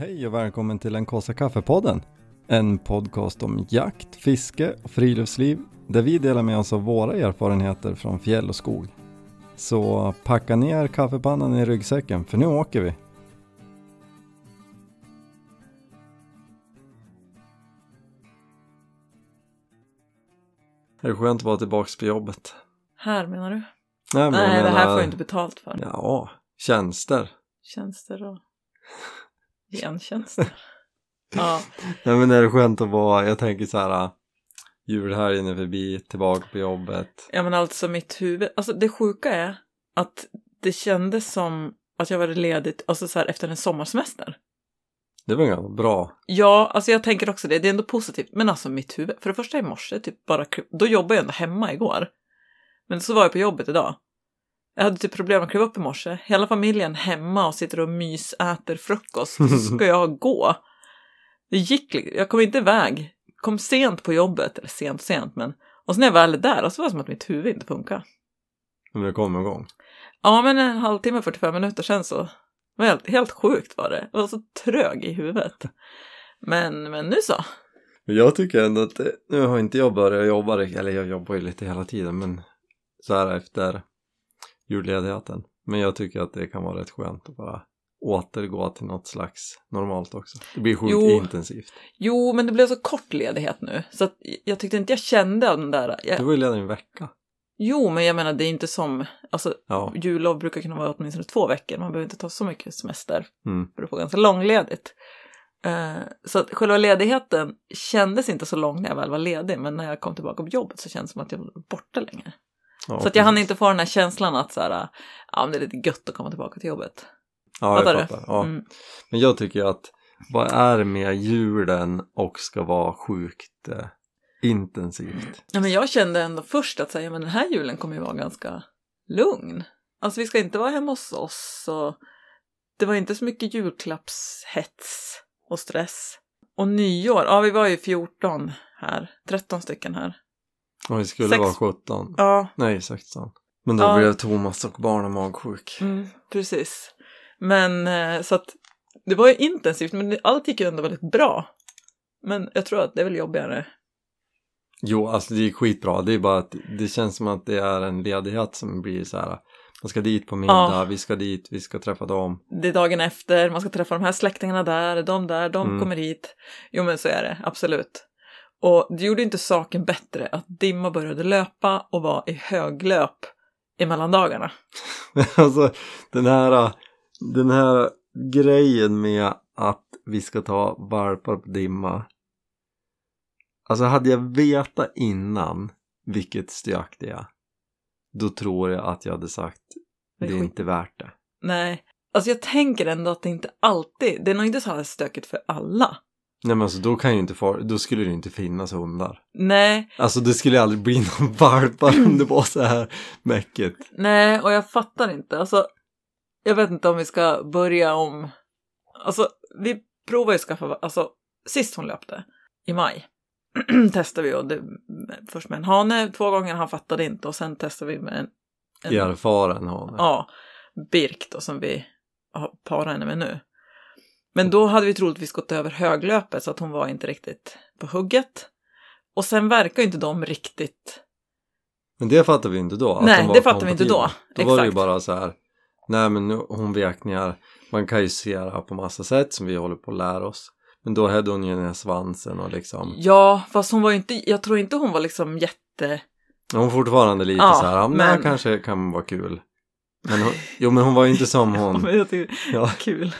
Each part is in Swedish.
Hej och välkommen till den kaffe kaffepodden. En podcast om jakt, fiske och friluftsliv där vi delar med oss av våra erfarenheter från fjäll och skog. Så packa ner kaffepannan i ryggsäcken för nu åker vi. Det är skönt att vara tillbaka på jobbet. Här menar du? Nej, men Nej, jag det här menar- får jag inte betalt för. Ja, tjänster. Tjänster och gentjänster. ja, Nej men det är skönt att vara, jag tänker så här äh, julhelgen är förbi, tillbaka på jobbet. ja, men alltså mitt huvud. Alltså det sjuka är att det kändes som att jag var ledigt alltså så här, efter en sommarsemester. Det var ganska bra. Ja, alltså jag tänker också det. Det är ändå positivt. Men alltså mitt huvud. För det första i morse, typ bara, då jobbade jag ändå hemma igår. Men så var jag på jobbet idag. Jag hade typ problem att kliva upp i morse. Hela familjen hemma och sitter och mysäter frukost. Så ska jag gå. Det gick. Jag kom inte iväg. Kom sent på jobbet. Eller sent sent men. Och så när jag väl är där, så var det som att mitt huvud inte funkar. Men det kom igång. Ja, men en halvtimme, 45 minuter sen så. Var helt, helt sjukt var det. Jag var så trög i huvudet. Men, men nu så. Jag tycker ändå att, nu har inte jag börjat jobba, eller jag jobbar ju lite hela tiden men så här efter julledigheten. Men jag tycker att det kan vara rätt skönt att bara återgå till något slags normalt också. Det blir sjukt Jo. intensivt. Jo, men det blev så kort ledighet nu. Så att jag tyckte inte jag kände av den där. Du Jag, var ju ledig en vecka. jo, men jag menar det är inte som, alltså Ja. jullov brukar kunna vara åtminstone två veckor. Man behöver inte ta så mycket semester Mm. för att få ganska långledigt. Eh, så att själva ledigheten kändes inte så lång när jag väl var ledig, men när jag kom tillbaka på jobbet så kändes det som att jag var borta länge. Ja, så att jag hann inte få den här känslan att så här, ja, men det är lite gött att komma tillbaka till jobbet. Ja, jag fattar. Ja. Mm. Men jag tycker att vad är med julen och ska vara sjukt eh, intensivt? Ja, men jag kände ändå först att säga, men den här julen kommer ju vara ganska lugn. Alltså vi ska inte vara hemma hos oss och det var inte så mycket julklappshets och stress. Och nyår, ja vi var ju 14 här, 13 stycken här. Och vi skulle Sex- vara 17. Ja, Nej, 16. Men då Ja. blev Thomas och barnen magsjuk. mm, precis. Men eh, så att det var ju intensivt, men allt gick ju ändå väldigt bra. Men jag tror att det är väl jobbigare. Jo, alltså det är skitbra. Det är bara att det känns som att det är en ledighet som blir så här. Man ska dit på middag, Ja. vi ska dit, vi ska träffa dem. Det är dagen efter, man ska träffa de här släktingarna där, de där, de Mm. kommer hit. Jo men så är det, absolut. Och det gjorde inte saken bättre att Dimma började löpa och var i höglöp i mellandagarna. alltså den här, den här grejen med att vi ska ta valpar på dimma. Alltså hade jag vetat innan vilket stök det är. Då tror jag att jag hade sagt Det det är inte värt det. Nej, alltså jag tänker ändå att det inte alltid, det är nog inte så här stökigt för alla. Nej men alltså då kan ju inte far, då skulle det inte finnas hundar. Nej, Alltså det skulle aldrig bli någon valpar om det var så här mäckigt. nej, och jag fattar inte. Alltså, jag vet inte om vi ska börja om. Alltså, vi provar ju att skaffa, alltså, sist hon löpte, i maj, testade vi och det, först med en hane två gånger, han fattade inte och sen testade vi med en, en Erfaren hane. ja, Birk då som vi har parat henne med nu. Men då hade vi troligtvis gått över höglöpet så att hon var inte riktigt på hugget. Och sen verkar ju inte de riktigt Men det fattar vi inte då. att Nej, de var det fattar vi inte då. Då var det ju Exakt. bara så här. Nej men nu, hon vek ner. Man kan ju se det här på massa sätt som vi håller på att lära oss. Men då hade hon ju den här svansen och liksom. Ja, fast hon var ju inte, jag tror inte hon var liksom jätte... Hon var fortfarande lite Ja, så här. Ja, men men- kanske kan vara kul. Men hon, jo men hon var ju inte som Ja, hon. men jag tycker, Ja, kul.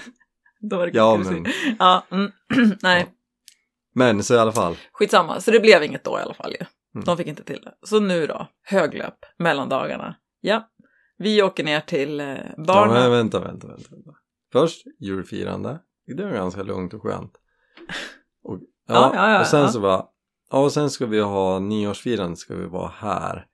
Då var det ja men. Ja, mm, nej, Men så i alla fall. skitsamma. Så det blev inget då i alla fall ju. Mm. De fick inte till det. Så nu då, höglöp, mellandagarna. Ja, vi åker ner till eh, Ja, barnen. men vänta, vänta, vänta, vänta. Först julfirande. Det var ganska lugnt och skönt. Och, ja, Ja, ja, ja, och sen ja. så bara, ja och sen ska vi ha nyårsfirande ska vi vara här.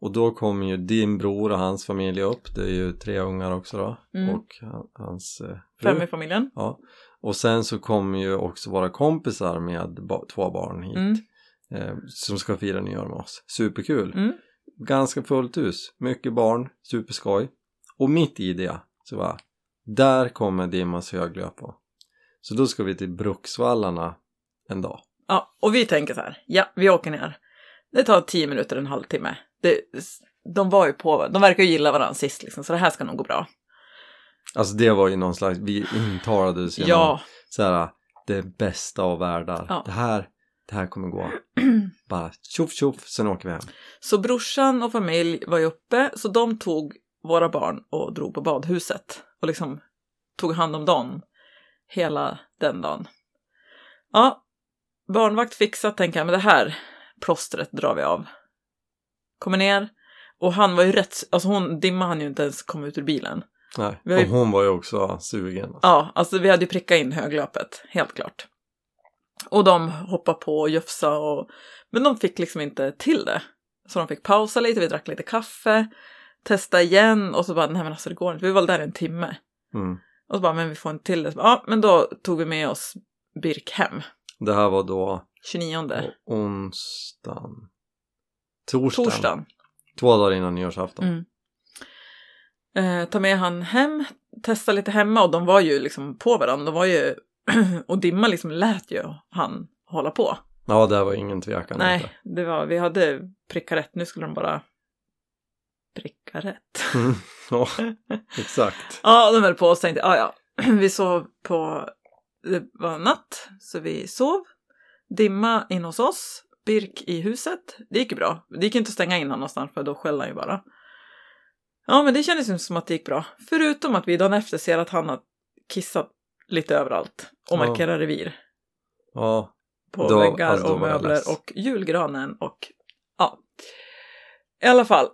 Och då kommer ju din bror och hans familj upp. Det är ju tre ungar också då. Mm. Och han- hans eh, Fem fru. i familjen. Ja. Och sen så kommer ju också våra kompisar med ba- två barn hit. Mm. Eh, som ska fira nyår med oss. Superkul. Mm. Ganska fullt hus. Mycket barn. Superskoj. Och mitt i det så var där kommer Dimmas höglöp på. Så då ska vi till Bruksvallarna en dag. Ja, och vi tänker så här, ja, vi åker ner. Det tar tio minuter, en halvtimme. Det, de var ju på, de verkar ju gilla varandra sist liksom, så det här ska nog gå bra. Alltså det var ju någon slags, vi intalades genom Ja, så här, det bästa av världar. Ja. Det här, det här kommer gå. Bara tjoff tjoff, sen åker vi hem. så brorsan och familj var ju uppe, så de tog våra barn och drog på badhuset och liksom tog hand om dem hela den dagen. Ja, barnvakt fixat tänker jag, men det här plåstret drar vi av. Kommer ner och han var ju rätt, alltså hon, Dimma han ju inte ens komma ut ur bilen. Nej. Ju- Och hon var ju också sugen. Alltså. Ja, alltså vi hade ju prickat in höglöpet, helt klart. Och de hoppade på och jufsa och... Men de fick liksom inte till det. Så de fick pausa lite, vi drack lite kaffe, testa igen och så bara, nej men alltså det går inte, vi var där en timme. Mm. Och så bara, men vi får inte till det. Så bara, ja, men då tog vi med oss Birk hem, Det här var då 29. på onsdagen. Torsdagen. Torsdagen. Två dagar innan nyårsafton. Mm. Eh, ta med han hem, testa lite hemma och de var ju liksom på varandra. De var ju, och Dimma liksom lät ju han hålla på. Ja, det var ingen tvekan. Nej, inte. det var, vi hade prickat rätt. Nu skulle de bara pricka rätt. Mm. Ja, exakt. Ja, de höll på och tänkte, ja, ja, vi sov på, det var natt, så vi sov. Dimma in hos oss, Birk i huset. Det gick ju bra. Det gick inte att stänga in honom någonstans för då skällde han ju bara. Ja, men det kändes ju som att det gick bra. Förutom att vi dagen efter ser att han har kissat lite överallt och Ja. markerar revir Ja, på Då- väggar alltså, och möbler och julgranen och ja. I alla fall,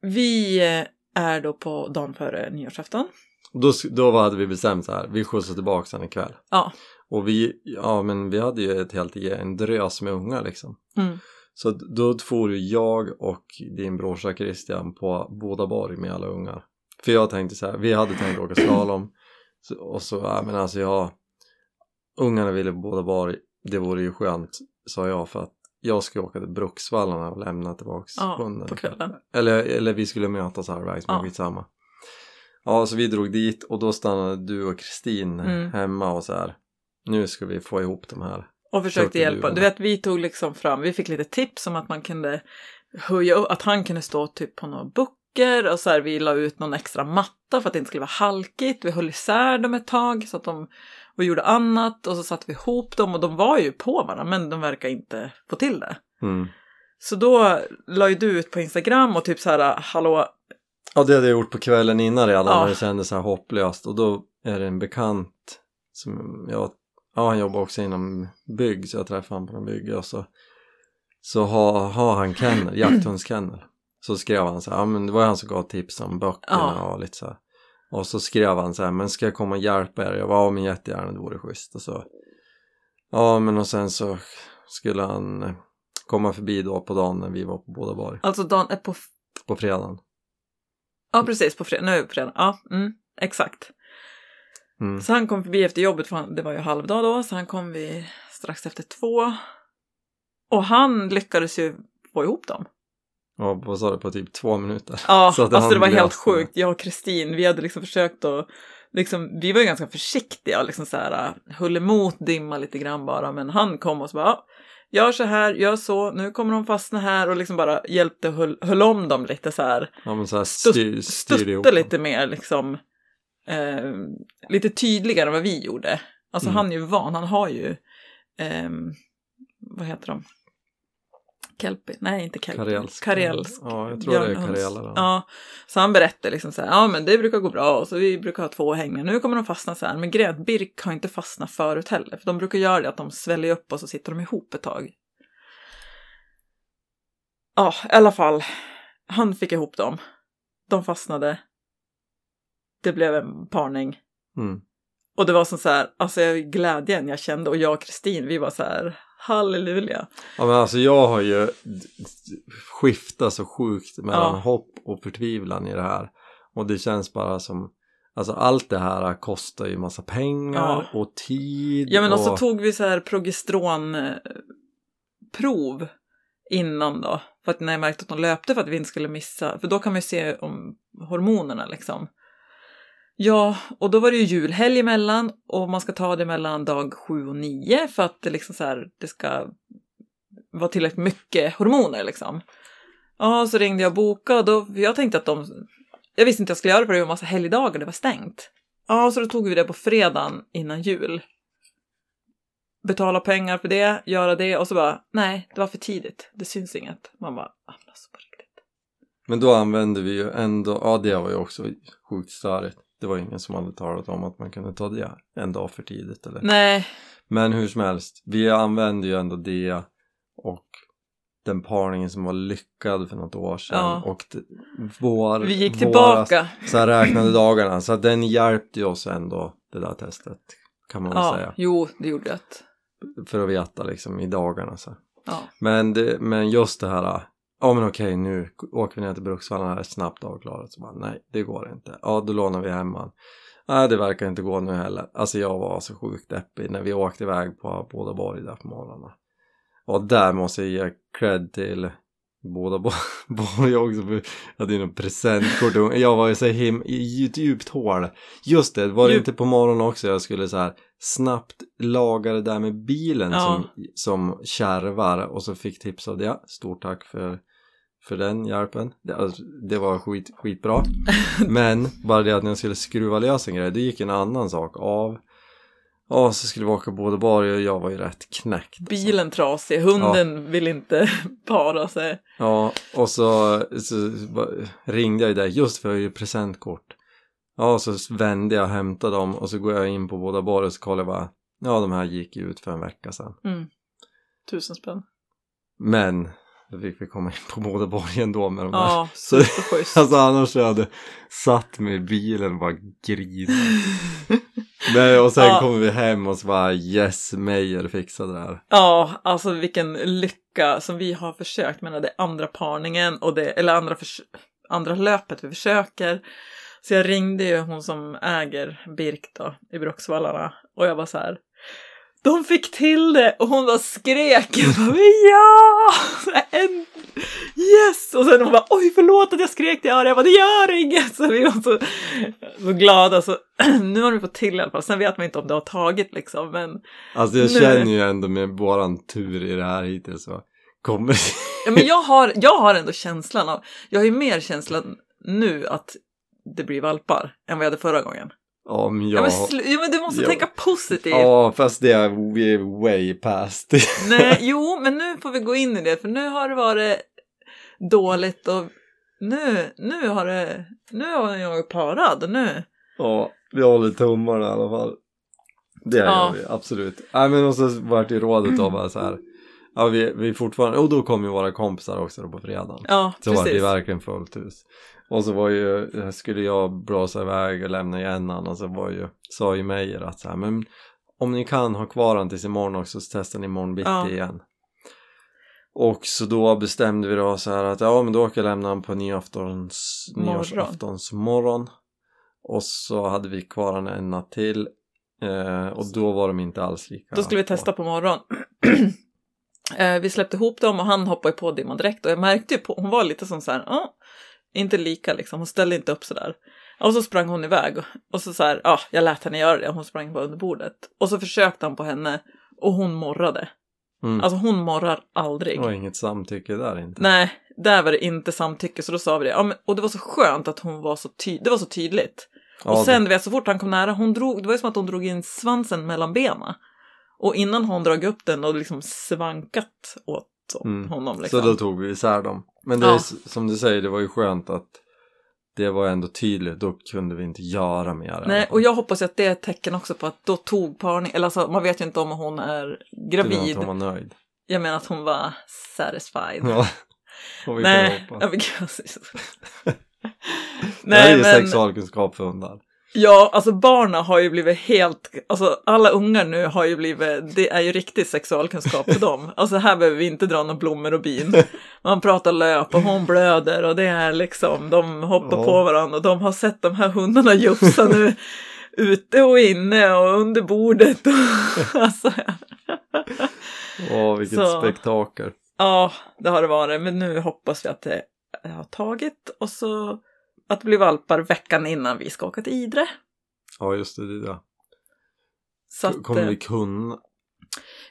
vi eh, är då på dagen före nyårsafton. då, då hade vi bestämt så här. Vi skjutsar tillbaka sen ikväll. Ja. Och vi, ja men vi hade ju ett helt en drös med unga liksom. Mm. Så då får ju jag och din brorsa Christian på Bodaborg med alla ungar. För jag tänkte så här, vi hade tänkt åka slalom. Och så, ja men alltså jag, ungarna ville på Bodaborg, det vore ju skönt, sa jag för att jag ska åka till Bruksvallarna och lämna tillbaks Ja, hunden. på kvällen. Eller, eller vi skulle mötas halvvägs, men Ja. skitsamma. Ja, så vi drog dit och då stannade du och Kristin Mm. hemma och så här. Nu ska vi få ihop de här. Och försökte Sökte hjälpa. du, vet, vi tog liksom fram, vi fick lite tips om att man kunde höja upp, att han kunde stå typ på några bucker och så här, vi la ut någon extra matta för att det inte skulle vara halkigt. Vi höll isär dem ett tag så att de och gjorde annat och så satte vi ihop dem och de var ju på varandra men de verkar inte få till det. Mm. Så då la ju du ut på Instagram och typ så här, hallå, Ja, det hade jag gjort på kvällen innan redan Ja. när det kändes så här hopplöst och då är det en bekant som jag, ja han jobbar också inom bygg så jag träffade honom på en bygge och så så har, har han kennel, jakthundskennel. Så skrev han så här, ja men det var han som gav tips om böckerna Ja. och lite så här. Och så skrev han så här, men ska jag komma och hjälpa er? Jag var ja men jättegärna, det vore schysst och så. Ja men och sen så skulle han komma förbi då på dagen när vi var på Bodaborg, alltså dagen är på, på fredagen. ja precis på fredag, nu är vi på fredag, ja, mm, exakt. Mm. Så han kom förbi efter jobbet, för han, det var ju halvdag då, så han kom vi strax efter två. Och han lyckades ju få ihop dem. Ja, vad sa du, på typ två minuter? Ja, Så alltså det var helt sjukt. Jag och Kristin, vi hade liksom försökt att, liksom, vi var ju ganska försiktiga och liksom så här, äh, höll emot dimma lite grann bara, men han kom och så bara, ja, gör så här, gör så, nu kommer de fastna här och liksom bara hjälpte och höll, höll om dem lite så här. Ja men såhär Stutt- styr, styrde ihop lite mer liksom eh, lite tydligare än vad vi gjorde. Alltså Mm. han är ju van, han har ju ehm, vad heter de? Kelpie? Nej, inte Kelpie. Karelsk. Karelsk. Ja, jag tror det är karelare. Ja, så han berättade liksom så här, ja men det brukar gå bra och så vi brukar ha två hängningar. Nu kommer de fastna så här, men grejen är att Birk har inte fastnat förut heller, för de brukar göra det att de sväljer upp och så sitter de ihop ett tag. Ja, i alla fall, han fick ihop dem. De fastnade. Det blev en parning. Mm. Och det var som så här, alltså glädjen jag kände och jag och Kristin, vi var så här, halleluja. Ja men alltså jag har ju skiftat så sjukt mellan Ja. hopp och förtvivlan i det här. Och det känns bara som, alltså allt det här kostar ju massa pengar Ja. och tid. Ja men och så tog vi så här progestronprov innan då. För att när jag märkte att de löpte för att vi inte skulle missa, för då kan man ju se om hormonerna liksom. Ja, och då var det ju julhelg emellan och man ska ta det mellan dag sju och nio för att det liksom så här, det ska vara tillräckligt mycket hormoner liksom. Ja, så ringde jag och bokade och då, jag tänkte att de, jag visste inte jag skulle göra det för det var en massa helgdagar, det var stängt. Ja, så då tog vi det på fredagen innan jul. Betala pengar för det, göra det och så bara, nej, det var för tidigt, det syns inget. Man bara, ah, alltså på riktigt. Men då använde vi ju ändå, ja det var ju också sjukt störigt. Det var ingen som hade talat om att man kunde ta det en dag för tidigt eller? Nej, Men hur som helst, vi använde ju ändå det och den parningen som var lyckad för något år sedan Ja. och vår, vi gick våra tillbaka. så här räknade dagarna så att den hjälpte ju oss ändå det där testet kan man väl Ja, säga jo, det gjorde det. för att veta liksom i dagarna så. Ja. Men, det, men just det här ja men okej nu åker vi ner till Bruksvallarna här är snabbt avklarat. Så bara nej det går inte. Ja då lånar vi hemman nej det verkar inte gå nu heller. Alltså jag var så sjukt deppig när vi åkte iväg på Bodaborg där på morgonen och där måste jag ge cred till Bodaborg också för jag hade ju någon presentkort. Jag var ju så him i ett djupt hål. Just det var det Djup- inte på morgonen också jag skulle så här snabbt laga det där med bilen Ja. som, som kärvar? Och så fick tips av det stort tack för för den hjälpen det, alltså, det var skit, skitbra men bara det att när jag skulle skruva lös en grej det gick en annan sak av Ja, så skulle vi åka Bodeborg och jag var ju rätt knäckt alltså. Bilen trasig, hunden vill inte para sig. Ja, och så, så ringde jag ju där just för jag har ju presentkort. Ja, så vände jag och hämtade dem och så går jag in på Bodaborg och så kollar jag bara Ja, de här gick ju ut för en vecka sedan. Mm. Tusen spänn. Men då fick vi komma in på Bodaborg ändå med de där. Ja, Så, alltså annars hade jag satt mig i bilen och bara grinat. Och sen Ja. kommer vi hem och så bara yes, Meijer fixade det här. Ja, alltså vilken lycka som vi har försökt. Men det är andra parningen och det, eller andra, förs- andra löpet vi försöker. Så jag ringde ju hon som äger Birk då i Bruksvallarna och jag var så här. De fick till det och hon bara skrek. Jag bara, ja! En, yes! Och sen hon bara, oj förlåt att jag skrek Ari. Jag bara, det gör inget! Så vi var så, så glada. Så nu har vi fått till i alla fall. Sen vet man inte om det har tagit liksom. Men Alltså jag Nu- känner ju ändå med våran tur i det här hittills så kommer Ja, men jag har, jag har ändå känslan av, jag har ju mer känslan nu att det blir valpar än vad jag hade förra gången. Ja, men Ja, jag... men, ja, men du måste Ja. tänka positivt. Ja, fast det är way past. Nej, jo, men nu får vi gå in i det, för nu har det varit dåligt och nu, nu har det, nu har jag parad, nu. ja, vi håller tummarna i alla fall. Det Ja. gör vi, absolut. Nej, men och så vart ju rådet då bara så här. Ja, vi, vi fortfarande, och då kom ju våra kompisar också då på fredagen. Ja, Så var det precis. verkligen fullt hus. Och så var ju, skulle jag blåsa iväg och lämna igen han och så var ju, sa ju Meijer att så här, men om ni kan ha kvar han tills imorgon också så testar ni imorgon bitti Ja. igen. Och så då bestämde vi då så här att ja men då åker jag lämna han på nyaftons, Morgon. nyårsaftonsmorgon. Och så hade vi kvar han en natt till. Eh, och då var de inte alls lika Då skulle vi testa på morgon. Eh, vi släppte ihop dem och han hoppade på dimman direkt och jag märkte ju på, hon var lite som så här, ja, inte lika liksom, hon ställde inte upp så där. Och så sprang hon iväg och, så så här, ja, jag lät henne göra det hon sprang bara under bordet. Och så försökte han på henne och hon morrade. Mm. Alltså hon morrar aldrig. Det var inget samtycke där inte. Nej, där var det inte samtycke så då sa vi det. Ja, men, och det var så skönt att hon var så tydlig, det var så tydligt. Ja, Och sen, du vet, så fort han kom nära, hon drog, det var ju som att hon drog in svansen mellan benen. Och innan hon dragit upp den och liksom svankat åt Mm. honom. Liksom. Så då tog vi isär dem. Men det Ja. är som du säger, det var ju skönt att det var ändå tydligt. Då kunde vi inte göra mer. Nej, och jag hoppas att det är ett tecken också på att då tog parning, eller alltså man vet ju inte om hon är Du menar gravid. att hon var nöjd. Jag menar att hon var satisfied. Ja. Och vi Nej, kan ja, hoppas. men gud. det här är Nej, ju men sexualkunskap för hundar. Ja, alltså barnen har ju blivit helt, alltså alla ungar nu har ju blivit, det är ju riktig sexualkunskap för dem. Alltså här behöver vi inte dra några blommor och bin. Man pratar löp och hon blöder och det är liksom, de hoppar Ja. på varandra och de har sett de här hundarna jufsa nu ute och inne och under bordet. Och, alltså, Åh, vilket Så. spektakel. ja, det har det varit, men nu hoppas vi att det har tagit och så att blir valpar veckan innan vi ska åka till Idre. Ja, just det. det. Så att, Kommer eh, vi kunna?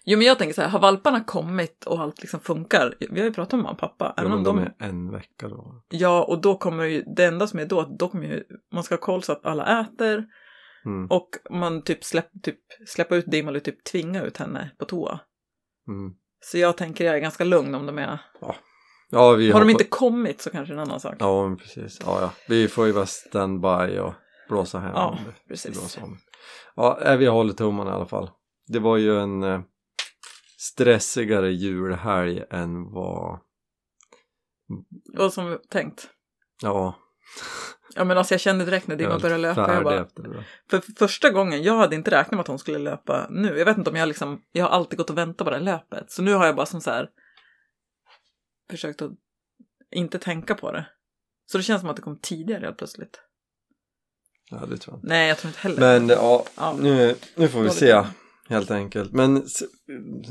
Jo men jag tänker så här, har valparna kommit och allt liksom funkar? Vi har ju pratat om mamma och pappa. Ja, men de de... är en vecka då. Ja, och då kommer ju, det enda som är då, att då kommer ju, man ska ha koll så att alla äter Mm. och man typ, släpp, typ släppa ut Dim eller typ tvinga ut henne på toa. Mm. Så jag tänker jag är ganska lugn om de är, Ja, vi har de hoppa- inte kommit så kanske en annan sak. Ja, men precis. Ja, ja. Vi får ju vara standby och blåsa hem. Ja, precis. Ja, äh, vi håller tummarna i alla fall. Det var ju en eh, stressigare julhelg än vad... Och som tänkt. Ja, Ja men alltså jag kände direkt när Dimma började löpa, jag bara, för första gången, jag hade inte räknat med att hon skulle löpa nu. Jag vet inte om jag liksom, jag har alltid gått och väntat på det här löpet. Så nu har jag bara som så här försökt att inte tänka på det. Så det känns som att det kom tidigare helt plötsligt. Ja, det tror jag inte. Nej, jag tror inte heller. Men ja, Ja. nu, nu får vi Dåligt. se helt enkelt. Men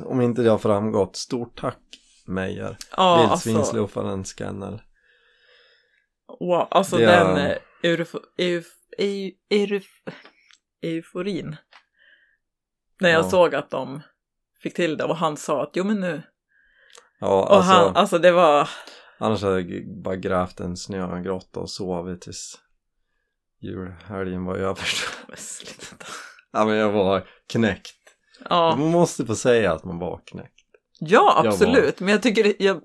om inte det har framgått, stort tack Meijer. ja, alltså, Vildsvinsluffaren Scannel. wow, alltså Det den är- eh, eufo, euf, eu, euf, euforin. När jag Ja. såg att de fick till det och han sa att jo men nu. Ja, Och alltså, han, alltså det var, annars hade jag bara grävt en snögrotta och sovit tills julhelgen var över. Men sluta. ja, men jag var knäckt. Ja, Man måste få säga att man var knäckt. ja Jag absolut. Men jag tycker jag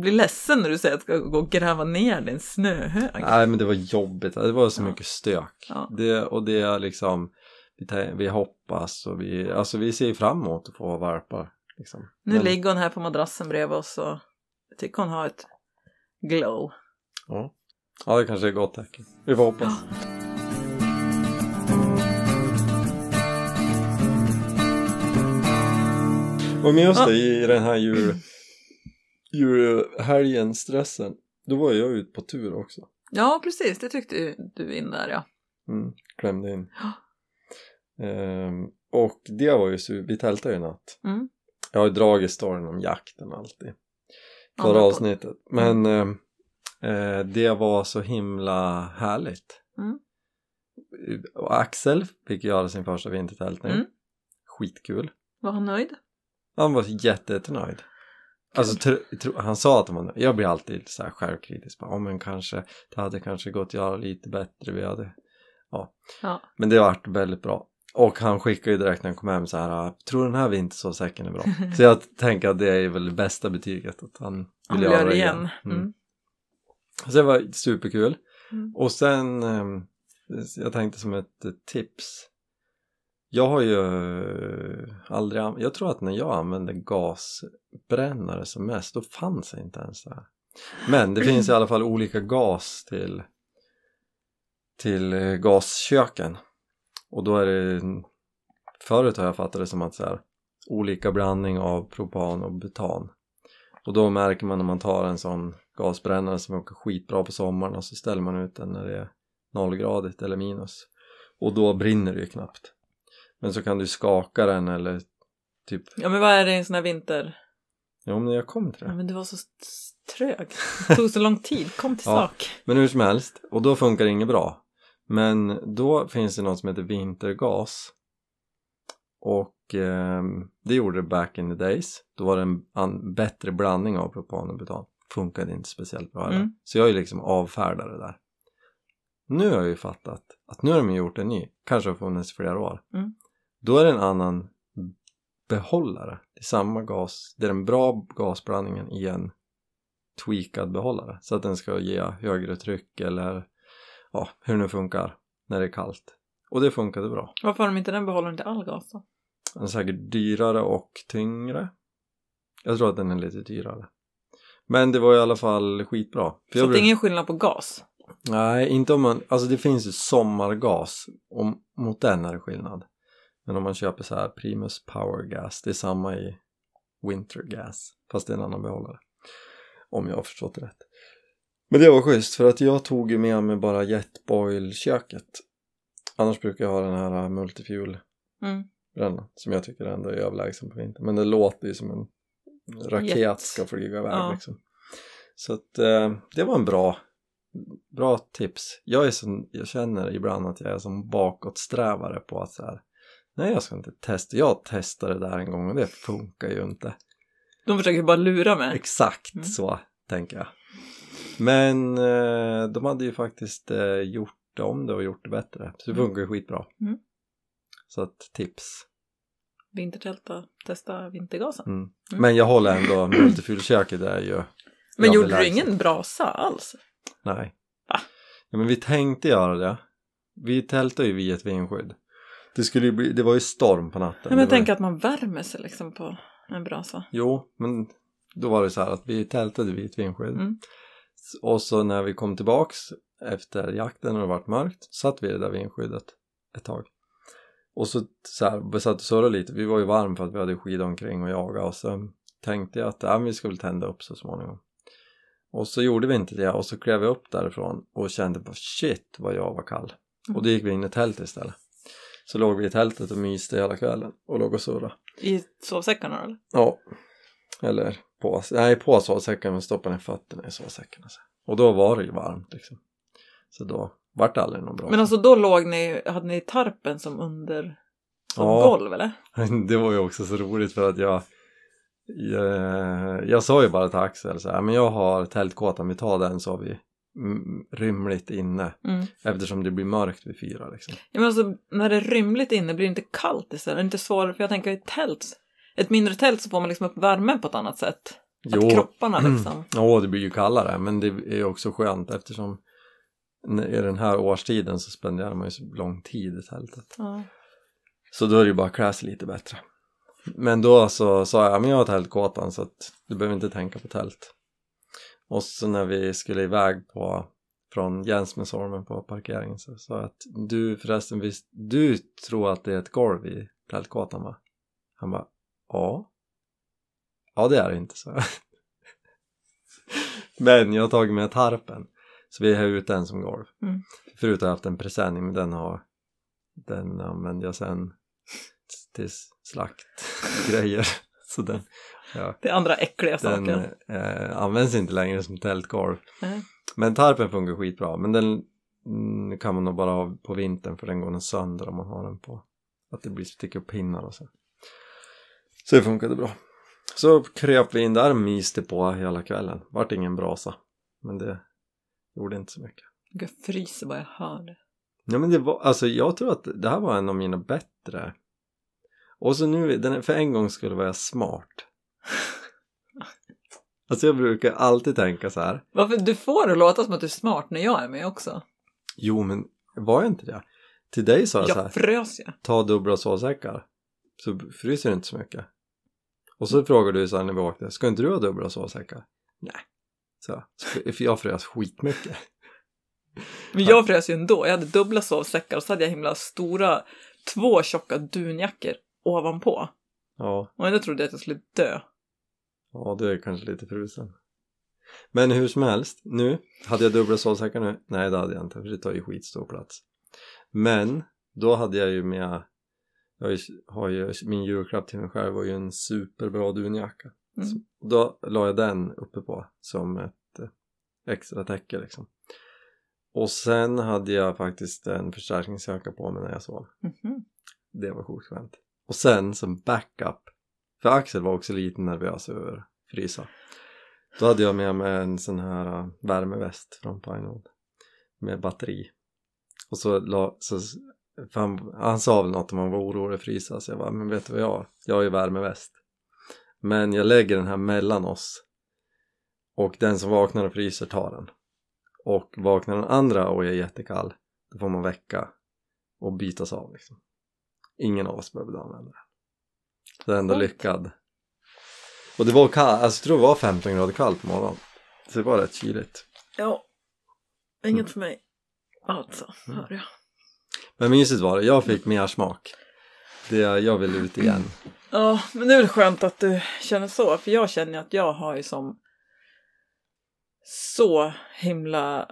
blir ledsen när du säger att jag ska gå och gräva ner din snöhög. Nej, men det var jobbigt. Det var så Ja. mycket stök. Ja. Det, och det är liksom, vi, vi hoppas och vi, alltså vi ser fram emot att få valpar. Liksom. Nu Men- ligger hon här på madrassen bredvid oss och jag tycker hon har ett glow. Ja. ja, det kanske är gott tecken. Vi får hoppas. Ja. Och med oss det, i den här jul, julhelgen, stressen, då var jag ute på tur också. Ja, precis. Det tyckte ju du in där ja. Mm, klämde in. Ja. Ehm, och det var ju vi tältade ju natt. Mm. Jag har ju dragit storyn om jakten alltid. Förra podd. avsnittet. Men ehm, eh, det var så himla härligt. Mm. Och Axel fick göra sin första vintertältning. Mm. Skitkul. Var han nöjd? Han var jätte, jättenöjd. Alltså, tr- tr- han sa att han var nöjd. Jag blir alltid så här självkritisk. "Ja, men kanske, det hade kanske gått att göra lite bättre. Vi hade... ja. Ja. Men det vart väldigt bra. Och han skickade ju direkt när han kom hem så här. Tror den här vintersovsäcken är bra? så jag tänker att det är väl det bästa betyget. Att han vill, Han göra det igen. igen. Mm. Mm. Så det var superkul. Mm. Och sen, ehm, jag tänkte som ett tips. Jag har ju aldrig, jag tror att när jag använde gasbrännare som mest, då fanns det inte ens det här. Men det finns i alla fall olika gas till, till eh, gasköken. Och då är det, förut har jag fattat det som att så här, olika blandning av propan och butan. Och då märker man när man tar en sån gasbrännare som åker skitbra på sommaren och så ställer man ut den när det är nollgradigt eller minus. Och då brinner det ju knappt. Men så kan du skaka den eller typ, Ja, men vad är det i en sån här vinter? ja men jag kommer till Ja, det. men du var så trög. Det tog så lång tid. Kom till Ja. sak. Men hur som helst, och då funkar det inget bra. Men då finns det något som heter vintergas. Och ehm, det gjorde det back in the days. Då var det en an- bättre blandning av propan och butan. Funkade inte speciellt bra. Mm. Så jag är liksom avfärdad det där. Nu har jag ju fattat att nu har de gjort en ny, kanske har funnits i flera år. Mm. Då är det en annan behållare. Det är samma gas, det är den bra gasblandningen i en tweakad behållare. Så att den ska ge högre tryck eller ja, hur det nu funkar när det är kallt. Och det funkade bra. Varför har de inte den behållaren till all gas då? Den är säkert dyrare och tyngre. Jag tror att den är lite dyrare. Men det var i alla fall skitbra. För Så det är ingen skillnad på gas? Nej, inte om man, alltså det finns ju sommargas, om, mot den är det skillnad. Men om man köper så här Primus Power Gas, det är samma i Winter Gas, fast det är en annan behållare. Om jag har förstått det rätt. Men det var schysst, för att jag tog ju med mig bara Jetboil-köket. Annars brukar jag ha den här Multifuel Mm. brännan, som jag tycker ändå är överlägsen på vintern. Men det låter ju som en raket Jet. ska flyga iväg Ja. liksom. Så att eh, det var en bra bra tips. Jag, är som, jag känner ibland att jag är som bakåtsträvare på att så här, nej jag ska inte testa, jag testade det där en gång och det funkar ju inte. De försöker bara lura mig. Exakt Mm. så tänker jag. Men eh, de hade ju faktiskt eh, gjort om det och gjort det bättre. Så det Mm. funkar ju skitbra. Mm. Så att tips. Vintertälta, testa vintergasen. Mm. Mm. Men jag håller ändå multifylköket är ju Men gjorde du ingen brasa alls? Nej. Va? Ja, men vi tänkte göra det. Vi tältade ju vid ett vindskydd. Det, skulle ju bli, det var ju storm på natten. Ja, men var ju- att man värmer sig liksom på en brasa. Jo, men då var det så här att vi tältade vid ett vindskydd. Mm. Och så när vi kom tillbaks efter jakten och det vart mörkt satt vi där vindskyddet ett tag. Och så, så här, vi satt och surrade lite, vi var ju varm för att vi hade skidor omkring och jaga och så tänkte jag att men vi ska väl tända upp så småningom. Och så gjorde vi inte det och så klev vi upp därifrån och kände på shit vad jag var kall. Mm. Och då gick vi in i tältet istället. Så låg vi i tältet och myste hela kvällen och låg och surrade. I sovsäckarna eller? Ja. Eller på, nej på sovsäcken men stoppa ner fötterna i sovsäcken. Alltså. Och då var det ju varmt liksom. Så då vart det aldrig någon bra. Men alltså då låg ni, hade ni tarpen som under som Ja. golv eller? Det var ju också så roligt för att jag jag, jag sa ju bara till Axel så här, men jag har tältkåtan, vi tar den så har vi rymligt inne Mm. eftersom det blir mörkt vid fyra liksom. Ja, men alltså, när det är rymligt inne blir det inte kallt istället? Det är inte svårare, för jag tänker i tält. Ett mindre tält så får man liksom upp värmen på ett annat sätt. Jo. Att kropparna liksom. Ja, det blir ju kallare men det är också skönt eftersom i den här årstiden så spenderar man ju så lång tid i tältet. Ja. Så då är det ju bara att klä sig lite bättre. Men då så sa jag, men jag har tältkåtan så att du behöver inte tänka på tält. Och så när vi skulle iväg på från Jensmensholmen på parkeringen så sa jag att du förresten visst, du tror att det är ett golv i tältkåtan va? Han bara, ja. Ja det är det inte så. Men jag har tagit med tarpen. Så vi har ut den som golv. Mm. Förut har jag haft en presenning men den har den använde jag sen till slaktgrejer. Så den, ja, Det är andra äckliga den saker. eh, används inte längre som tältgolv. Nej. Men tarpen funkar skitbra. Men den mm, kan man nog bara ha på vintern för den går nog sönder om man har den på. Att det blir sticker pinnar och så. Så det funkade bra. Så kröp vi in där och myste på hela kvällen. Vart ingen brasa. Men det gjorde inte så mycket. Jag fryser bara jag hör det. Ja men det var, alltså jag tror att det här var en av mina bättre. Och så nu, den, för en gång skulle vara jag smart. Alltså jag brukar alltid tänka så här. Varför, du får det låta som att du är smart när jag är med också. Jo men var jag inte det? Till dig sa jag så här. Jag frös ju. Ta dubbla sovsäckar. Så fryser det inte så mycket. Och så frågade du så här när vi åkte. Ska inte du ha dubbla sovsäckar? Nej. Så, för jag frös skitmycket. Men jag frös ju ändå. Jag hade dubbla sovsäckar och så hade jag himla stora, två tjocka dunjackor ovanpå. Ja. Och ändå trodde jag att jag skulle dö. Ja, du är kanske lite frusen. Men hur som helst, nu, hade jag dubbla sovsäckar nu? Nej, det hade jag inte, för det tar ju skitstor plats. Men, då hade jag ju med, jag har ju, min julklapp till mig själv var ju en superbra dunjacka. Mm. Så då la jag den uppe på som ett eh, extra täcke liksom. Och sen hade jag faktiskt en förstärkningsjacka på mig när jag sov. Mhm. Det var sjukt skönt. Och sen som backup, för Axel var också lite nervös över frysa. Då hade jag med mig en sån här uh, värmeväst från Pinewood med batteri. Och så, la, så han, han sa väl något om han var orolig att frysa så jag bara, men vet du vad jag? Jag har ju värmeväst. Men jag lägger den här mellan oss och den som vaknar och fryser tar den. Och vaknar den andra och är jättekall då får man väcka och bytas av liksom. Ingen av oss behövde använda den. Så det är ändå lyckad. Och det var kallt, alltså jag tror det var 15 grader kallt på morgonen. Så det var rätt kyligt. Ja. Inget för mig. Alltså, Mm. hör jag. Men mysigt var det, jag fick mer smak. Det, jag vill ut igen. Ja, men det är väl skönt att du känner så, för jag känner att jag har ju som så himla...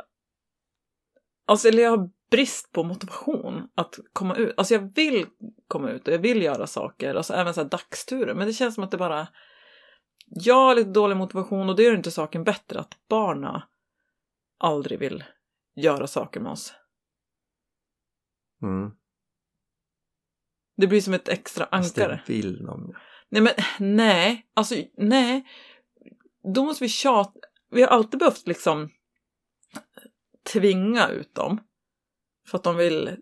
Alltså, eller jag har brist på motivation att komma ut. Alltså jag vill komma ut och jag vill göra saker, alltså även så här dagsturer, men det känns som att det bara... Jag har lite dålig motivation och det gör inte saken bättre att barna aldrig vill göra saker med oss. Mm. Det blir som ett extra Fast det ankare. vill de. Nej men nej, alltså nej. Då måste vi tjata. Vi har alltid behövt liksom tvinga ut dem. För att de vill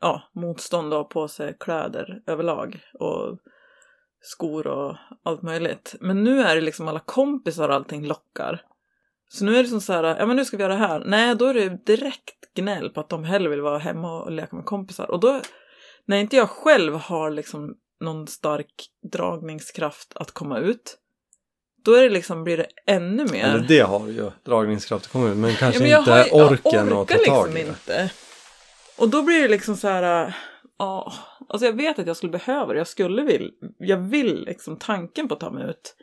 ja, motstånd och ha på sig kläder överlag. Och skor och allt möjligt. Men nu är det liksom alla kompisar och allting lockar. Så nu är det som så här, ja men nu ska vi göra det här. Nej, då är det direkt gnäll på att de hellre vill vara hemma och leka med kompisar. Och då, när inte jag själv har liksom någon stark dragningskraft att komma ut, då är det liksom, blir det ännu mer. Eller det har ju dragningskraft i kommunen men kanske men jag inte har orken att ta tag liksom i det. inte. Och då blir det liksom så här, ja, alltså jag vet att jag skulle behöva det, jag skulle vill, jag vill liksom tanken på att ta mig ut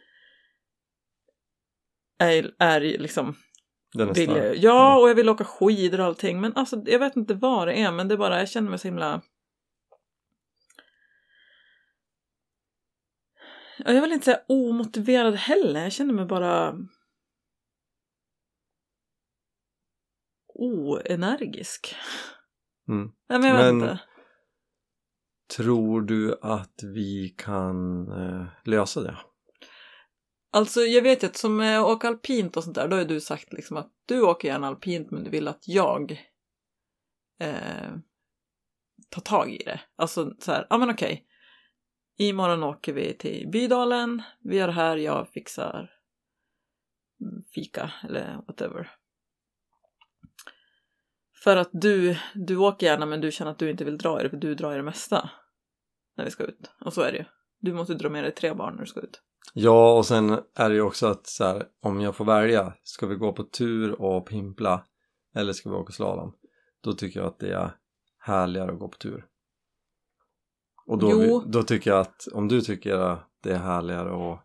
är, är liksom, Den vill jag, ja och jag vill åka skidor och allting men alltså jag vet inte vad det är men det är bara, jag känner mig så himla Ja, Jag vill inte säga omotiverad heller, jag känner mig bara oenergisk. Mm. Nej men jag vet Men- inte. Tror du att vi kan eh, lösa det? Alltså jag vet ju att som eh, att åker alpint och sånt där, då har ju du sagt liksom att du åker gärna alpint men du vill att jag eh, tar tag i det. Alltså så här, ja men okej. Imorgon åker vi till Bydalen, vi gör det här, jag fixar mm, fika eller whatever. För att du, du åker gärna men du känner att du inte vill dra i det för du drar i det mesta. När vi ska ut. Och så är det ju. Du måste dra med dig tre barn när du ska ut. Ja, och sen är det ju också att så här, om jag får välja, ska vi gå på tur och pimpla eller ska vi åka slalom? Då tycker jag att det är härligare att gå på tur. Och då, Jo. då tycker jag att om du tycker att det är härligare att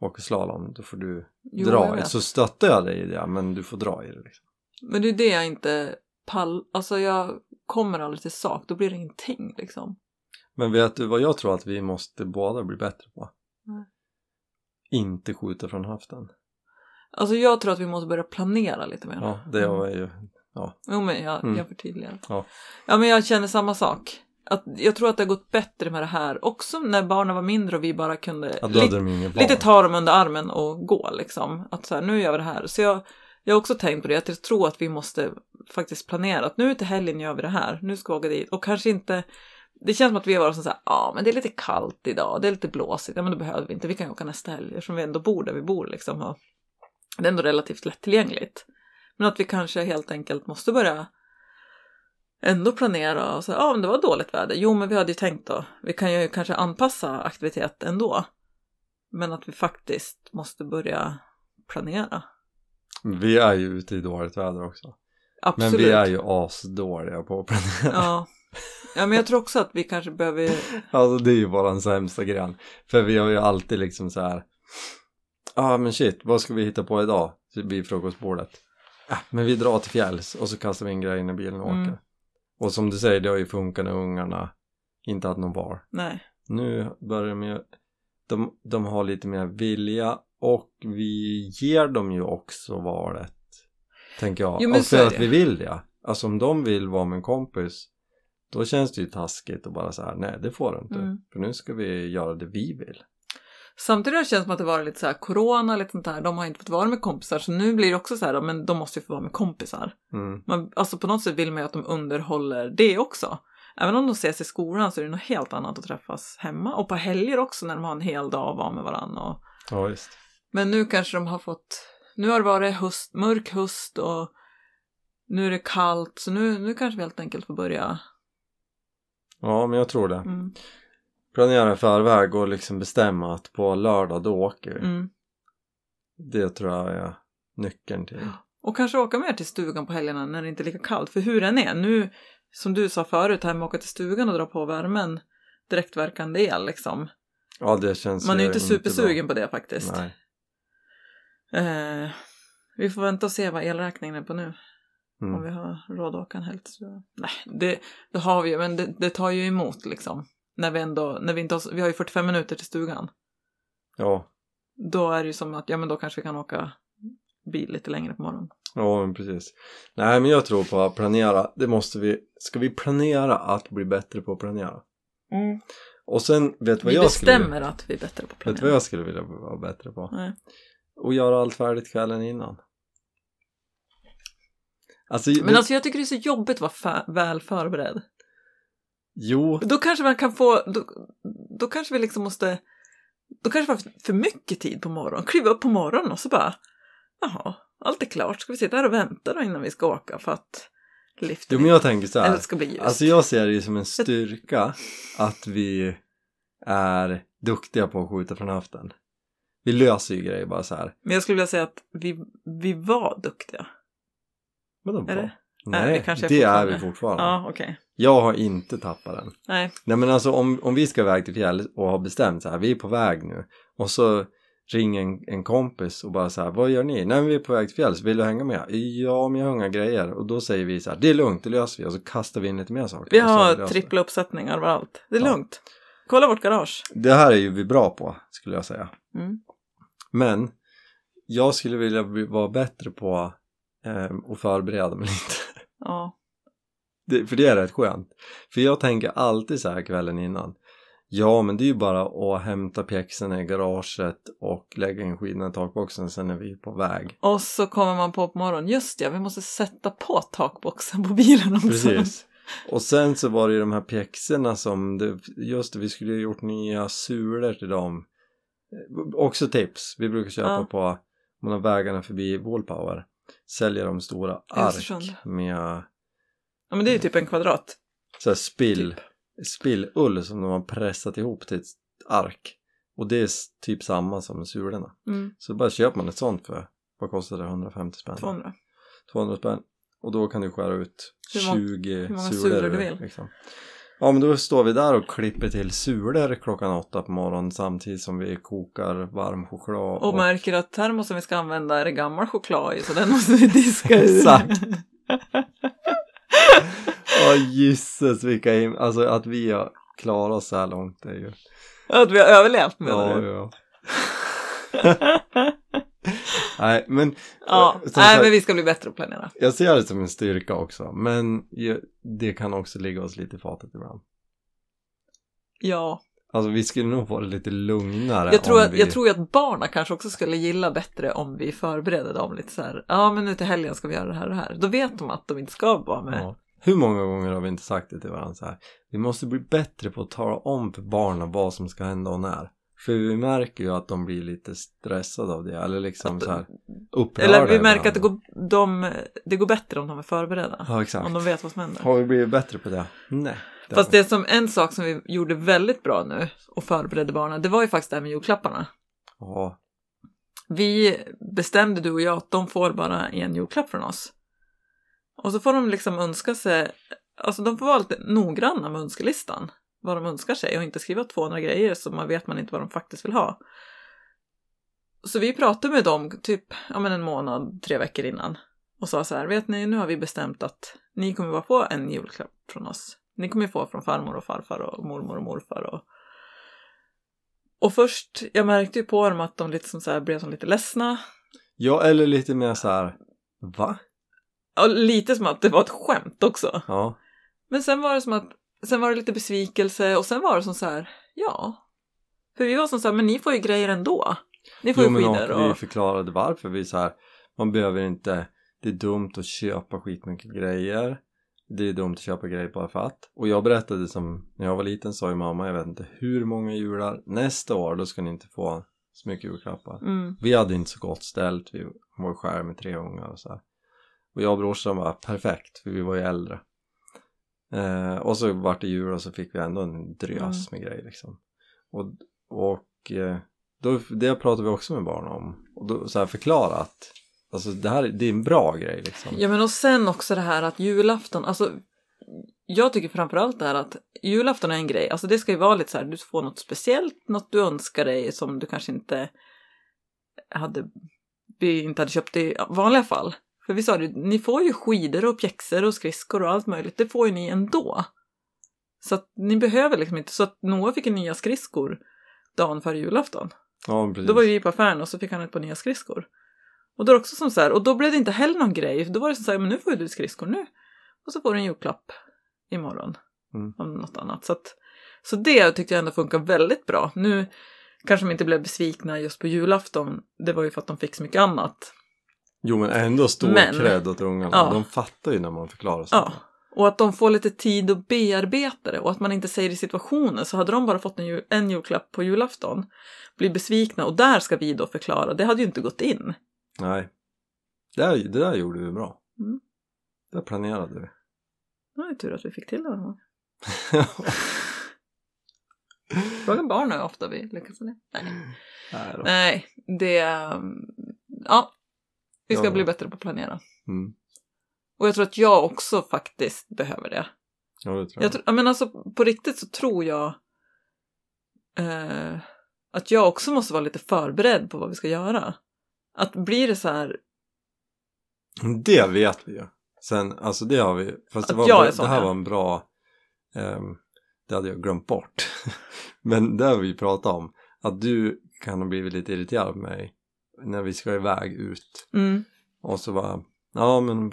åka slalom, då får du Jo, dra i. Så stöttar jag dig i det, men du får dra i det liksom. Men det är det jag inte pall... Alltså jag kommer aldrig till sak, då blir det ingenting liksom. Men vet du vad jag tror att vi måste båda bli bättre på? Nej. Inte skjuta från höften. Alltså jag tror att vi måste börja planera lite mer. Ja, det var ju... Jo men jag, Mm. jag förtydligar. Ja. ja men jag känner samma sak. Att jag tror att det har gått bättre med det här också när barnen var mindre och vi bara kunde Ja, li- lite ta dem under armen och gå liksom. Att så här, nu gör vi det här. Så jag, jag har också tänkt på det, att jag tror att vi måste faktiskt planera att nu till helgen gör vi det här, nu ska vi åka dit. Och kanske inte, det känns som att vi har varit så här, ja men det är lite kallt idag, det är lite blåsigt, ja men då behöver vi inte, vi kan åka nästa helg eftersom vi ändå bor där vi bor liksom. Och det är ändå relativt lättillgängligt. Men att vi kanske helt enkelt måste börja ändå planera och säga, ja men det var dåligt väder, jo men vi hade ju tänkt då, vi kan ju kanske anpassa aktivitet ändå. Men att vi faktiskt måste börja planera. Vi är ju ute i dåligt väder också. Absolut. Men vi är ju asdåliga på att planera. Ja. Ja, men jag tror också att vi kanske behöver... Alltså det är ju våran sämsta gren. För vi har ju alltid liksom så här. Ja ah, men shit, vad ska vi hitta på idag? Vid frukostbordet. Ah, men vi drar till fjälls och så kastar vi in grejerna i bilen och åker. Mm. Och som du säger, det har ju funkat när ungarna inte hade någon val. Nej. Nu börjar de ju, de, de har lite mer vilja och vi ger dem ju också valet. Tänker jag. Jo, men och för att vi vill det. Alltså om de vill vara med en kompis då känns det ju taskigt och bara så här, nej det får du inte. Mm. För nu ska vi göra det vi vill. Samtidigt har det känts som att det varit lite så här corona, lite sånt där. De har inte fått vara med kompisar, så nu blir det också så här, men de måste ju få vara med kompisar. Mm. Man, alltså på något sätt vill man ju att de underhåller det också. Även om de ses i skolan så är det något helt annat att träffas hemma. Och på helger också när de har en hel dag att vara med varandra. Och... Ja visst. Men nu kanske de har fått... Nu har det varit höst, mörk höst och nu är det kallt. Så nu, nu kanske vi helt enkelt får börja. Ja men jag tror det. Mm. Planera i förväg och liksom bestämma att på lördag då åker vi. Mm. Det tror jag är nyckeln till. Och kanske åka mer till stugan på helgerna när det inte är lika kallt. För hur den är, nu som du sa förut, här med att åka till stugan och dra på värmen direktverkande el liksom. Ja det känns Man är ju inte supersugen på det faktiskt. Nej. Eh, vi får vänta och se vad elräkningen är på nu. Om Mm. vi har råd att åka en helg. Så... Nej, det, det har vi ju, men det, det tar ju emot liksom. När vi ändå, när vi inte har, vi har ju 45 minuter till stugan. Ja. Då är det ju som att, ja men då kanske vi kan åka bil lite längre på morgonen. Ja, men precis. Nej, men jag tror på att planera. Det måste vi. Ska vi planera att bli bättre på att planera? Och sen, vet vad Vi jag skulle bestämmer att vi är bättre på att Vet du vad planera. jag skulle vilja vara bättre på? Nej. Och göra allt färdigt kvällen innan. Alltså, Men det, alltså jag tycker det är så jobbigt att vara fa- väl förberedd. jo, Då kanske man kan få, då, då kanske vi liksom måste, då kanske vi har för mycket tid på morgonen. Kliva upp på morgonen och så bara, jaha, allt är klart. Ska vi sitta här och vänta då innan vi ska åka för att liften jo men jag tänker så här. ska bli ljust. Alltså jag ser det ju som en styrka att vi är duktiga på att skjuta från höften. Vi löser ju grejer bara så här. Men jag skulle vilja säga att vi, vi var duktiga. Vadå bra? det? Nej, vi kanske är det är vi fortfarande. Ja, okej. Jag har inte tappat den. Nej, Nej men alltså om, om vi ska iväg till fjäll och har bestämt så här, vi är på väg nu och så ringer en, en kompis och bara så här, vad gör ni? Nej men vi är på väg till fjälls, vill du hänga med? Ja men jag har inga grejer och då säger vi så här, det är lugnt, det löser vi och så kastar vi in lite mer saker. vi har trippla uppsättningar överallt. Det är Ja. lugnt. Kolla vårt garage. Det här är ju vi bra på skulle jag säga. Mm. Men jag skulle vilja vara bättre på eh, att förbereda mig lite. Ja. Det, för det är rätt skönt. För jag tänker alltid så här kvällen innan. Ja, men det är ju bara att hämta pjäxorna i garaget och lägga in skidorna i takboxen sen är vi på väg. Och så kommer man på på morgonen, just ja, vi måste sätta på takboxen på bilen också. Precis. Och sen så var det ju de här pjäxorna som, det, just det, vi skulle ju gjort nya sulor till dem. Också tips, vi brukar köpa Ja. på, man har vägarna förbi Wallpower, säljer de stora ark med Ja, men det är ju typ en kvadrat. så här spill, Typ. spillull som de har pressat ihop till ett ark. Och det är typ samma som sulorna. Mm, Så bara köper man ett sånt för, vad kostar det? 150 spänn? 200. 200 spänn. Och då kan du skära ut Hur mång- 20 hur många sulor du vill. Liksom. Ja men då står vi där och klipper till sulor klockan åtta på morgonen samtidigt som vi kokar varm choklad. Och märker att termosen vi ska använda är det gammal choklad i så den måste vi diska ur. Exakt. Åh gisses vilka him- Alltså att vi har klarat oss så här långt är ju... att vi har överlevt menar Ja, du? ja. Nej men Ja, som nej sagt, men vi ska bli bättre att planera. jag ser det som en styrka också. Men det kan också ligga oss lite i fatet ibland. Ja, Alltså vi skulle nog få det lite lugnare jag tror, att, vi... jag tror att barnen kanske också skulle gilla bättre om vi förbereder dem lite så här. Ja, men nu till helgen ska vi göra det här och det här. Då vet de att de inte ska vara med. Ja. Hur många gånger har vi inte sagt det till varandra så här? Vi måste bli bättre på att tala om för barnen vad som ska hända och när. För vi märker ju att de blir lite stressade av det, eller liksom Att- så här upprörda Eller vi märker att det går, de, det går bättre om de är förberedda. Ja, exakt. Om de vet vad som händer. Har vi blivit bättre på det? Nej. det Fast det som en sak som vi gjorde väldigt bra nu och förberedde barnen, det var ju faktiskt det här med julklapparna. Ja, Vi bestämde du och jag att de får bara en julklapp från oss. Och så får de liksom önska sig, alltså de får vara lite noggranna med önskelistan. Vad de önskar sig och inte skriva 200 grejer så man vet man inte vad de faktiskt vill ha. Så vi pratade med dem typ ja, men en månad, tre veckor innan. Och sa så här, vet ni, nu har vi bestämt att ni kommer bara få en julklapp från oss. Ni kommer få från farmor och farfar och mormor och morfar och och först, jag märkte ju på dem att de lite som så här, blev som lite ledsna. ja eller lite mer så här. Va? Och lite som att det var ett skämt också. Ja. Men sen var det som att, sen var det lite besvikelse och sen var det som så här, ja. För vi var som så här, men ni får ju grejer ändå. Ni får Jo ju skidor och vi förklarade varför vi så här. Man behöver inte, det är dumt att köpa skitmycket grejer. Det är dumt att köpa grejer bara för att. Och jag berättade som, när jag var liten sa ju mamma, jag vet inte hur många jular, nästa år då ska ni inte få så mycket julklappar. Mm. Vi hade inte så gott ställt, vi var skär med tre ungar och så här. Och jag och brorsan var perfekt, för vi var ju äldre. Eh, och så vart det jul och så fick vi ändå en drös med grejer liksom. Och, och eh, då, det pratade vi också med barnen om. Och då så här förklara att alltså, det här det är en bra grej liksom. Ja men och sen också det här att julafton, alltså jag tycker framförallt det här att julafton är en grej, alltså det ska ju vara lite så här, du får något speciellt, något du önskar dig som du kanske inte hade, inte hade köpt i vanliga fall. För vi sa det, ni får ju skidor och pjäxor och skridskor och allt möjligt, det får ju ni ändå. Så att ni behöver liksom inte, så att Noah fick nya skridskor dagen före julafton. Ja, precis. Då var vi på affären och så fick han ett par nya skridskor. Och då, också som så här, och då blev det inte heller någon grej. Då var det så här, men nu får ju du skridskor nu. Och så får du en julklapp imorgon. Mm. Om något annat. Så, att, så det tyckte jag ändå funkar väldigt bra. Nu kanske de inte blev besvikna just på julafton. Det var ju för att de fick så mycket annat. Jo men ändå stor Men- cred åt ungarna. Ja. De fattar ju när man förklarar så. Ja. Och att de får lite tid att bearbeta det och att man inte säger i situationen. Så hade de bara fått en, jul, en julklapp på julafton, blir besvikna och där ska vi då förklara. Det hade ju inte gått in. Nej. Det, där- det där gjorde vi bra. Mm. Det planerade vi. Det var ju tur att vi fick till det. Fråga barnen hur ofta vi lyckas med det. Nej. Nej. Nej, det... um, Ja, vi ska Ja. bli bättre på att planera. Mm. Och jag tror att jag också faktiskt behöver det. Ja det tror jag. Jag, jag menar alltså på riktigt så tror jag eh, att jag också måste vara lite förberedd på vad vi ska göra. Att blir det så här, Det vet vi ju. Sen, alltså det har vi. Fast det, var, jag är det här ja. var en bra. ehm, det hade jag glömt bort. Men det har vi pratat om. Att du kan ha blivit lite irriterad på mig. När vi ska iväg ut. mm, Och så bara. Ja men.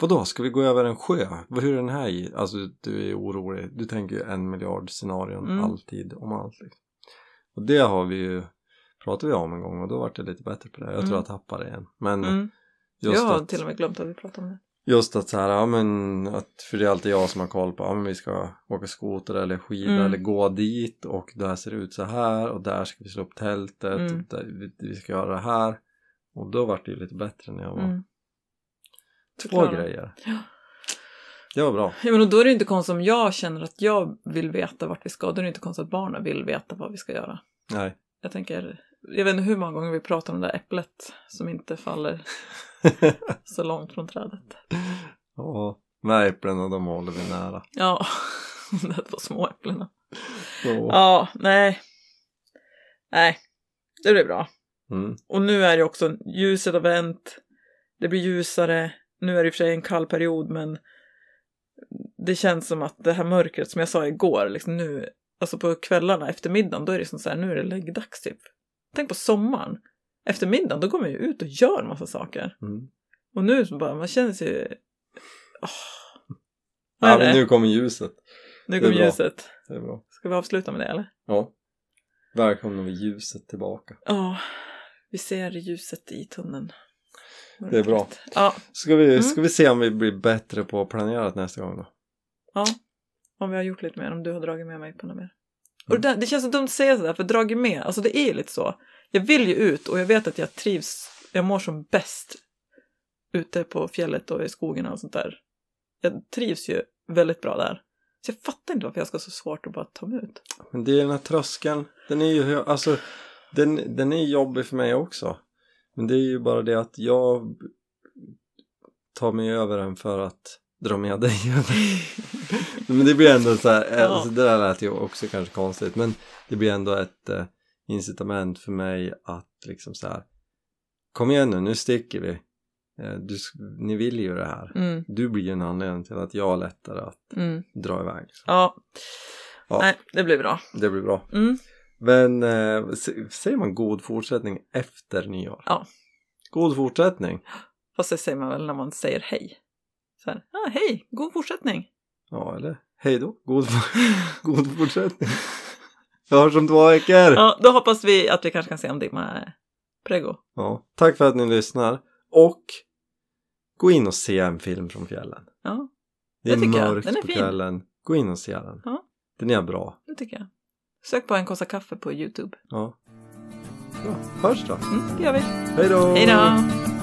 Vadå, ska vi gå över en sjö? Hur är den här i? Alltså du är orolig. Du tänker ju en miljard scenarion Mm. alltid om allt. Liksom. Och det har vi ju. Pratat vi om en gång och då vart det lite bättre på det. Jag tror Mm. jag tappade det igen. Men mm. just jag har att, till och med glömt att vi pratade om det. Just att så här, ja men att, för det är alltid jag som har koll på, ja men vi ska åka skoter eller skida Mm. eller gå dit och där ser det ut så här och där ska vi slå upp tältet Mm. och där, vi, vi ska göra det här och då vart det ju lite bättre när jag var Mm. två grejer. Ja. Det var bra. Ja, men och då är det inte konstigt om jag känner att jag vill veta vart vi ska. Då är det inte konstigt att barnen vill veta vad vi ska göra. Nej. Jag tänker, jag vet inte hur många gånger vi pratar om det där äpplet som inte faller så långt från trädet. ja, med äpplena de håller vi nära. Ja, de där två små äpplena. Ja. Ja, nej. Nej, det blir bra. Mm. Och nu är det också, ljuset har vänt, det blir ljusare, nu är det i och för sig en kall period men det känns som att det här mörkret som jag sa igår, liksom nu, alltså på kvällarna, eftermiddagen, då är det som så här, nu är det läggdags typ. Tänk på sommaren, eftermiddagen, då går man ju ut och gör en massa saker. Mm. Och nu så bara, man känner sig... Vad Ja, men nu kommer ljuset. nu kommer ljuset. Det är bra. Ska vi avsluta med det eller? Ja. Välkomnar vi ljuset tillbaka. Ja, vi ser ljuset i tunneln. Det är bra. Ja, Ska vi, Mm. ska vi se om vi blir bättre på att planera nästa gång då? ja. Om vi har gjort lite mer, om du har dragit med mig på något mer. Och det, det känns så dumt att säga sådär, för dragit med, alltså det är ju lite så. Jag vill ju ut och jag vet att jag trivs, jag mår som bäst ute på fjället och i skogen och sånt där. Jag trivs ju väldigt bra där. Så jag fattar inte varför jag ska ha så svårt att bara ta mig ut. Men det är den här tröskeln. Den är ju, alltså, den, den är jobbig för mig också. Men det är ju bara det att jag tar mig över den för att dra med dig men det blir ändå så här, Ja. alltså, det där lät ju också kanske konstigt. Men det blir ändå ett eh, incitament för mig att liksom så här. Kom igen nu, nu sticker vi. Eh, du, ni vill ju det här. Mm, Du blir ju en anledning till att jag har lättare att mm. dra iväg. Ja. Ja. nej, det blir bra. Det blir bra. Mm. Men eh, säger man god fortsättning efter nyår? Ja. God fortsättning? Fast det säger man väl när man säger hej. Så här, ah, hej, god fortsättning. Ja, eller hej då. God, god fortsättning. Vi hörs om två veckor. Ja, då hoppas vi att vi kanske kan se om Dimma är prego. Ja, tack för att ni lyssnar. Och gå in och se en film från fjällen. Ja, Det är Det tycker jag. mörkt Den är på fin. kvällen. Gå in och se den. Ja. Den är bra. det tycker jag. Sök på en kossa kaffe på YouTube. Ja. Bra. Hörs då. Mm, det gör vi. Hej då! Hej då!